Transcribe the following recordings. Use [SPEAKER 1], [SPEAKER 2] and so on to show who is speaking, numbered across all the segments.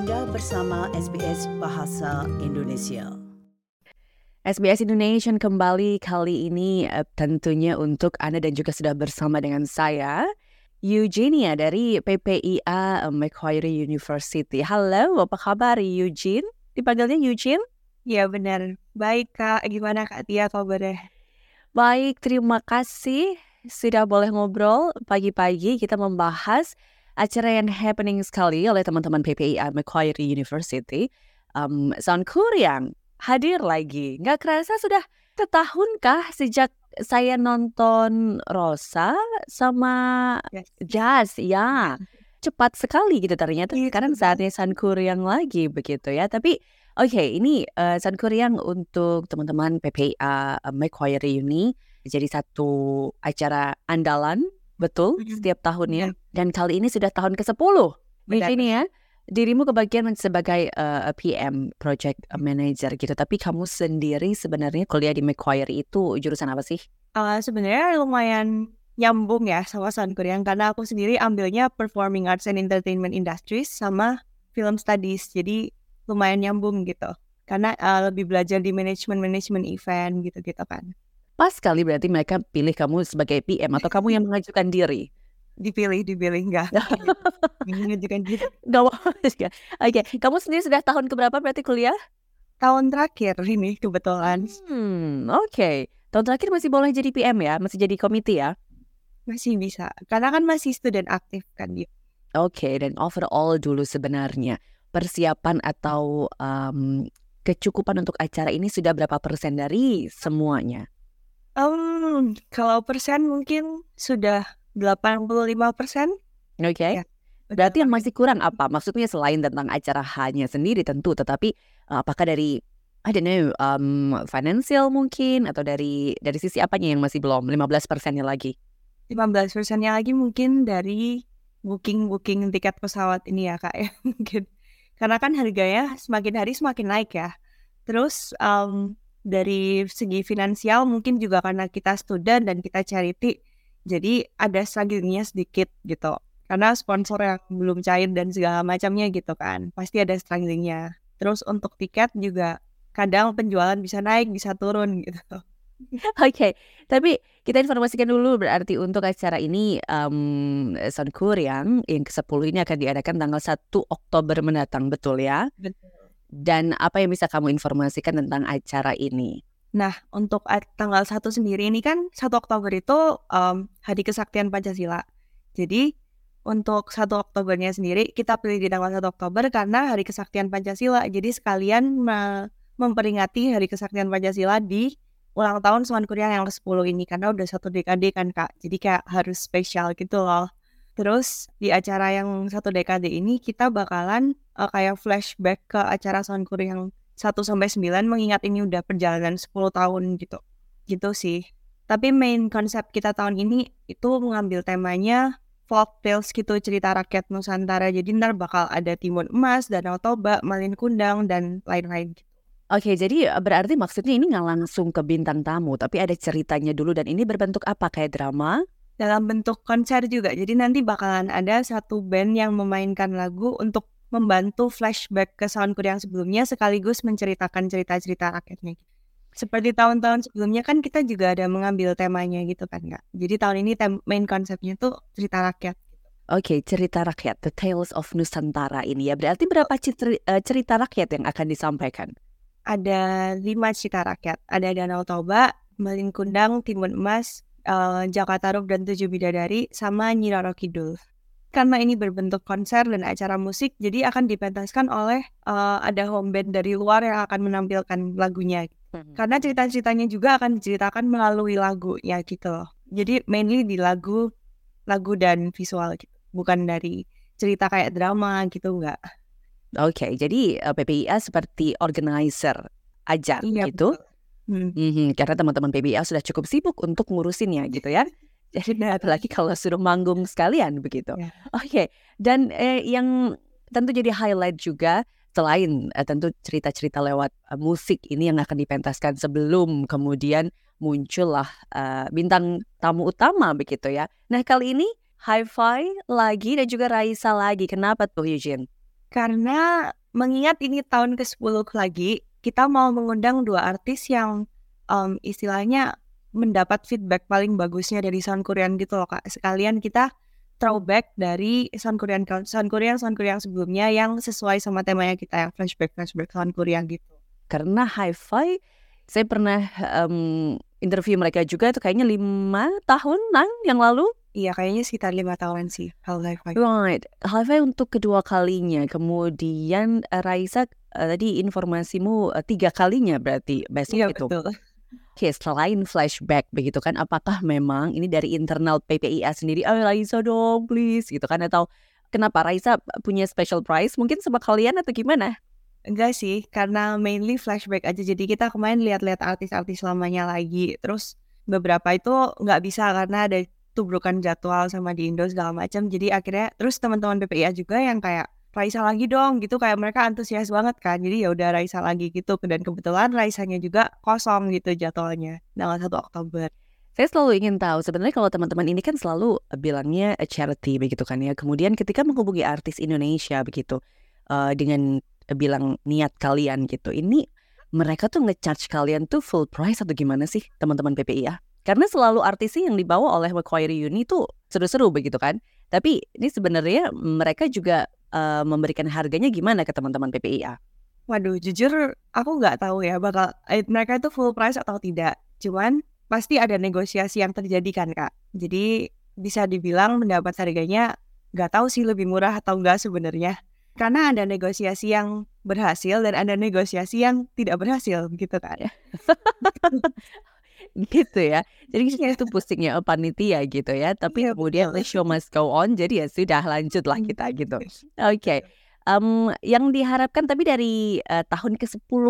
[SPEAKER 1] Anda bersama SBS Bahasa Indonesia.
[SPEAKER 2] SBS Indonesia kembali kali ini uh, tentunya untuk Anda dan juga sudah bersama dengan saya Eugenia dari PPIA Macquarie University. Halo, apa kabar Eugene? Dipanggilnya Eugene?
[SPEAKER 3] Ya benar. Baik Kak, gimana Kak Tia kabarnya?
[SPEAKER 2] Baik, terima kasih sudah boleh ngobrol pagi-pagi kita membahas acara yang happening sekali oleh teman-teman PPI Macquarie University. Um, Sound Korean hadir lagi. Nggak kerasa sudah setahunkah sejak saya nonton Rosa sama yes. Jazz, ya. Cepat sekali gitu ternyata yes, sekarang saatnya San Korean lagi begitu ya. Tapi oke okay, ini uh, San Korean untuk teman-teman PPA uh, Macquarie Uni jadi satu acara andalan betul setiap tahunnya mm-hmm. dan kali ini sudah tahun ke-10 di sini ya dirimu kebagian sebagai uh, eh, PM project manager gitu. Tapi kamu sendiri sebenarnya kuliah di Macquarie itu jurusan apa sih?
[SPEAKER 3] Uh, sebenarnya lumayan nyambung ya sama Korean karena aku sendiri ambilnya performing arts and entertainment industries sama film studies. Jadi lumayan nyambung gitu. Karena uh, lebih belajar di manajemen manajemen event gitu gitu kan.
[SPEAKER 2] Pas sekali berarti mereka pilih kamu sebagai PM atau kamu yang mengajukan diri?
[SPEAKER 3] Dipilih, dipilih enggak. mengajukan diri.
[SPEAKER 2] Enggak Oke, kamu sendiri sudah tahun keberapa berarti kuliah?
[SPEAKER 3] Tahun terakhir ini kebetulan.
[SPEAKER 2] Hmm, oke. Okay. Tahun terakhir masih boleh jadi PM ya? Masih jadi komite ya?
[SPEAKER 3] Masih bisa. Karena kan masih student aktif kan dia.
[SPEAKER 2] Oke, okay, dan overall dulu sebenarnya persiapan atau um, kecukupan untuk acara ini sudah berapa persen dari semuanya?
[SPEAKER 3] Um, kalau persen mungkin sudah 85 persen.
[SPEAKER 2] Oke. Okay. Ya, Berarti yang masih kurang apa? Maksudnya selain tentang acara hanya sendiri tentu, tetapi uh, apakah dari I don't know, um, financial mungkin atau dari dari sisi apanya yang masih belum 15 persennya lagi?
[SPEAKER 3] 15 persennya lagi mungkin dari booking booking tiket pesawat ini ya kak ya mungkin karena kan harganya semakin hari semakin naik ya. Terus um, dari segi finansial mungkin juga karena kita student dan kita charity jadi ada strugglingnya sedikit gitu karena sponsor yang belum cair dan segala macamnya gitu kan pasti ada strugglingnya terus untuk tiket juga kadang penjualan bisa naik bisa turun gitu
[SPEAKER 2] Oke, okay. tapi kita informasikan dulu berarti untuk acara ini um, Sound Korean yang ke-10 ini akan diadakan tanggal 1 Oktober mendatang, betul ya? Betul. Dan apa yang bisa kamu informasikan tentang acara ini?
[SPEAKER 3] Nah, untuk tanggal 1 sendiri ini kan 1 Oktober itu um, Hari Kesaktian Pancasila. Jadi, untuk 1 Oktobernya sendiri kita pilih di tanggal 1 Oktober karena Hari Kesaktian Pancasila. Jadi sekalian me memperingati Hari Kesaktian Pancasila di ulang tahun Kuliah yang ke-10 ini karena udah satu dekade kan Kak. Jadi kayak harus spesial gitu loh. Terus di acara yang satu dekade ini kita bakalan uh, kayak flashback ke acara Sound Kuri yang 1 sampai 9 mengingat ini udah perjalanan 10 tahun gitu. Gitu sih. Tapi main konsep kita tahun ini itu mengambil temanya folk tales gitu cerita rakyat Nusantara. Jadi ntar bakal ada Timun Emas, Danau Toba, Malin Kundang dan lain-lain gitu.
[SPEAKER 2] Oke, jadi eh, berarti maksudnya ini nggak langsung ke bintang tamu, tapi ada ceritanya dulu dan ini berbentuk apa? Kayak drama?
[SPEAKER 3] Dalam bentuk konser juga. Jadi nanti bakalan ada satu band yang memainkan lagu untuk membantu flashback ke soundku yang sebelumnya sekaligus menceritakan cerita-cerita rakyatnya. Seperti tahun-tahun sebelumnya kan kita juga ada mengambil temanya gitu kan Kak. Jadi tahun ini tem main konsepnya tuh cerita rakyat.
[SPEAKER 2] Oke, okay, cerita rakyat, The Tales of Nusantara ini ya. Berarti berapa cerita, eh, cerita rakyat yang akan disampaikan?
[SPEAKER 3] Ada lima cerita rakyat. Ada Danau Toba, Malin Kundang, Timun Emas, uh, Jakarta dan Tujuh Bidadari sama Nyi Roro Kidul. Karena ini berbentuk konser dan acara musik, jadi akan dipentaskan oleh uh, ada home band dari luar yang akan menampilkan lagunya. Hmm. Karena cerita-ceritanya juga akan diceritakan melalui lagu ya gitu loh. Jadi mainly di lagu, lagu dan visual gitu, bukan dari cerita kayak drama gitu enggak.
[SPEAKER 2] Oke, okay, jadi eh, PPIA seperti organizer aja iya, gitu. Betul. Hmm. hmm karena teman-teman PBA sudah cukup sibuk untuk ngurusinnya gitu ya. Jadi apalagi kalau suruh manggung sekalian begitu. Yeah. Oke, okay. dan eh, yang tentu jadi highlight juga selain eh, tentu cerita-cerita lewat uh, musik ini yang akan dipentaskan sebelum kemudian muncullah uh, bintang tamu utama begitu ya. Nah kali ini Hi-Fi lagi dan juga Raisa lagi. Kenapa tuh Eugene?
[SPEAKER 3] Karena mengingat ini tahun ke-10 lagi, kita mau mengundang dua artis yang um, istilahnya mendapat feedback paling bagusnya dari sound Korean gitu loh kak. Sekalian kita throwback dari sound Korean sound Korean sound Korean sebelumnya yang sesuai sama temanya kita yang flashback flashback sound Korean gitu.
[SPEAKER 2] Karena hi-fi, saya pernah um, interview mereka juga itu kayaknya lima tahunan yang lalu.
[SPEAKER 3] Iya, kayaknya sekitar lima tahunan sih Hal Hi-Fi.
[SPEAKER 2] Right, Hi-Fi untuk kedua kalinya. Kemudian uh, Raisa uh, tadi informasimu uh, tiga kalinya berarti besok
[SPEAKER 3] Iya
[SPEAKER 2] itu.
[SPEAKER 3] betul.
[SPEAKER 2] Oke, selain flashback begitu kan, apakah memang ini dari internal PPIA sendiri, oh Raisa dong please gitu kan, atau kenapa Raisa punya special prize mungkin sama kalian atau gimana?
[SPEAKER 3] Enggak sih, karena mainly flashback aja. Jadi kita kemarin lihat-lihat artis-artis lamanya lagi. Terus beberapa itu nggak bisa karena ada tubrukan jadwal sama di Indo segala macam. Jadi akhirnya terus teman-teman PPIA juga yang kayak Raisa lagi dong gitu kayak mereka antusias banget kan. Jadi ya udah Raisa lagi gitu dan kebetulan Raisanya juga kosong gitu jadwalnya tanggal 1 Oktober.
[SPEAKER 2] Saya selalu ingin tahu sebenarnya kalau teman-teman ini kan selalu bilangnya a charity begitu kan ya. Kemudian ketika menghubungi artis Indonesia begitu uh, dengan bilang niat kalian gitu. Ini mereka tuh ngecharge kalian tuh full price atau gimana sih teman-teman PPIA? Karena selalu artis yang dibawa oleh Macquarie Uni tuh seru-seru begitu kan. Tapi ini sebenarnya mereka juga uh, memberikan harganya gimana ke teman-teman PPIA?
[SPEAKER 3] Waduh, jujur aku nggak tahu ya bakal eh, mereka itu full price atau tidak. Cuman pasti ada negosiasi yang terjadi kan kak. Jadi bisa dibilang mendapat harganya nggak tahu sih lebih murah atau enggak sebenarnya. Karena ada negosiasi yang berhasil dan ada negosiasi yang tidak berhasil gitu kan.
[SPEAKER 2] gitu ya. Jadi itu pusingnya oh, panitia gitu ya. Tapi
[SPEAKER 3] Iya,
[SPEAKER 2] kemudian the show must go on. Jadi ya sudah lanjutlah
[SPEAKER 3] Hmm.
[SPEAKER 2] kita gitu. Oke. Em, yang diharapkan tapi dari eh, tahun ke-10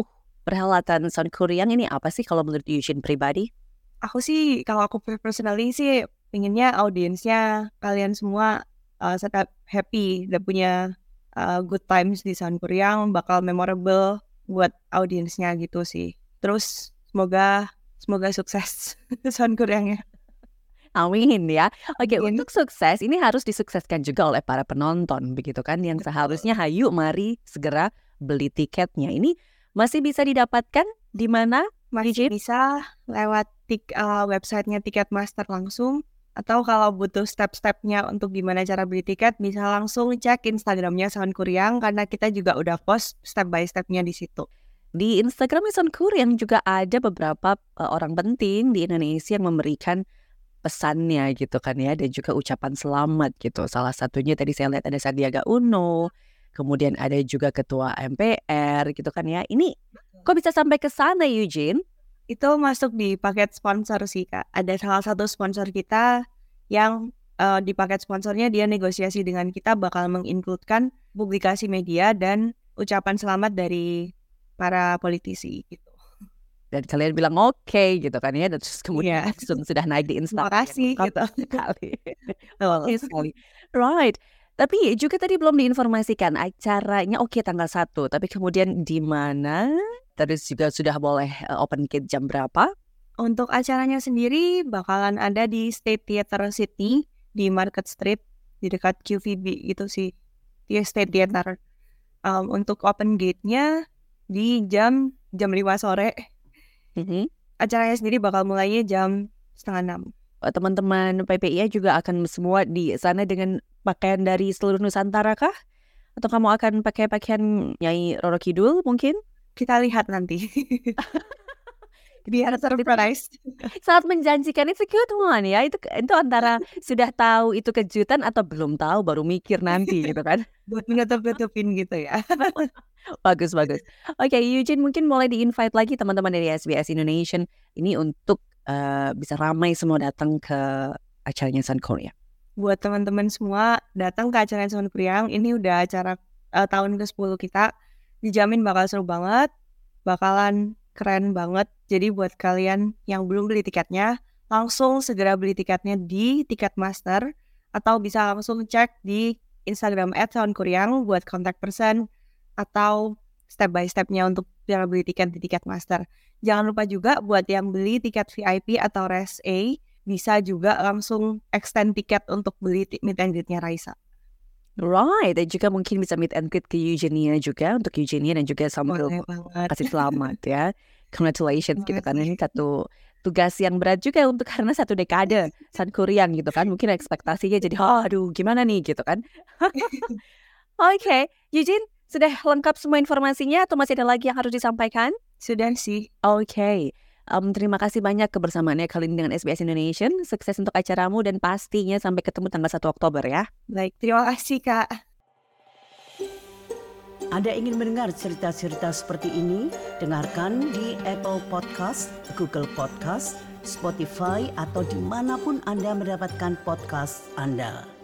[SPEAKER 2] perhelatan Sound Korean ini apa sih kalau menurut Eugene pribadi?
[SPEAKER 3] Aku sih kalau aku personally sih pinginnya audiensnya kalian semua uh, tetap happy dan punya uh, good times di Sound Koreang bakal memorable buat audiensnya gitu sih. Terus semoga semoga sukses Sound Koreangnya.
[SPEAKER 2] Amin ya. Oke,
[SPEAKER 3] Amin.
[SPEAKER 2] untuk sukses ini harus disukseskan juga oleh para penonton begitu kan yang seharusnya hayu mari segera beli tiketnya. Ini masih bisa didapatkan di mana?
[SPEAKER 3] Masih bisa lewat tik, uh, websitenya Ticketmaster langsung atau kalau butuh step-stepnya untuk gimana cara beli tiket bisa langsung cek Instagramnya Sound Koreang karena kita juga udah post step by stepnya di situ.
[SPEAKER 2] Di Instagram Sound Korean juga ada beberapa eh, orang penting di Indonesia yang memberikan pesannya gitu kan ya dan juga ucapan selamat gitu. Salah satunya tadi saya lihat ada Sandiaga Uno, kemudian ada juga ketua MPR gitu kan ya. Ini kok bisa sampai ke sana Eugene?
[SPEAKER 3] Itu masuk di paket sponsor sih kak. Ada salah satu sponsor kita yang eh, di paket sponsornya dia negosiasi dengan kita bakal mengincludekan publikasi media dan ucapan selamat dari para politisi gitu.
[SPEAKER 2] Dan kalian bilang oke gitu kan ya dan terus kemudian
[SPEAKER 3] Iya.
[SPEAKER 2] langsung sudah naik di
[SPEAKER 3] Terima
[SPEAKER 2] Instagram.
[SPEAKER 3] kasih
[SPEAKER 2] Mantap
[SPEAKER 3] gitu.
[SPEAKER 2] sekali. Oke sekali. Right. Tapi juga tadi belum diinformasikan acaranya oke tanggal 1, tapi kemudian di mana? Terus juga sudah boleh eh, open gate jam berapa?
[SPEAKER 3] Untuk acaranya sendiri bakalan ada di State Theater Sydney di Market Street di dekat QVB gitu sih. Di State Theater. Um, untuk open gate-nya di jam jam 5 sore.
[SPEAKER 2] Mhm.
[SPEAKER 3] Acaranya sendiri bakal mulainya jam setengah enam.
[SPEAKER 2] Eh, Teman-teman PPIA juga akan semua di sana dengan pakaian dari seluruh Nusantara kah? Atau kamu akan pakai pakaian Nyai Roro Kidul mungkin?
[SPEAKER 3] Kita lihat nanti. Biar surprise.
[SPEAKER 2] Sangat menjanjikan itu good one ya. Itu itu antara sudah tahu itu kejutan atau belum tahu baru mikir nanti gitu kan.
[SPEAKER 3] Buat menutup-nutupin gitu ya.
[SPEAKER 2] Bagus bagus. Oke, Eugene mungkin mulai di-invite lagi teman-teman dari SBS Indonesia ini untuk eh, bisa ramai semua datang ke acaranya Sun Korea.
[SPEAKER 3] Buat teman-teman semua datang ke acara Sound Priang. Ini udah acara eh, tahun ke-10 kita. Dijamin bakal seru banget. Bakalan keren banget. Jadi buat kalian yang belum beli tiketnya, langsung segera beli tiketnya di Ticketmaster atau bisa langsung cek di Instagram @soundkoreang buat kontak person atau step by stepnya untuk cara beli tiket di Ticketmaster. Jangan lupa juga buat yang beli tiket VIP atau Res A bisa juga langsung extend tiket untuk beli meet and greet-nya Raisa.
[SPEAKER 2] Right, dan juga mungkin bisa meet and greet ke Eugenia juga untuk Eugenia dan juga sambil kasih selamat ya. Congratulations gitu kan ini satu tugas yang berat juga untuk karena satu dekade San Korean gitu kan. Mungkin ekspektasinya jadi "Oh, aduh gimana nih gitu kan. Oke, Eugene sudah lengkap semua informasinya atau masih ada lagi yang harus disampaikan?
[SPEAKER 3] Sudah sih.
[SPEAKER 2] Oke. Em, terima kasih banyak kebersamaannya kali ini dengan SBS Indonesia. Sukses untuk acaramu dan pastinya sampai ketemu tanggal 1 Oktober ya.
[SPEAKER 3] Baik, terima kasih Kak.
[SPEAKER 1] Anda ingin mendengar cerita-cerita seperti ini? Dengarkan di Apple Podcast, Google Podcast, Spotify, atau di mana pun Anda mendapatkan podcast Anda.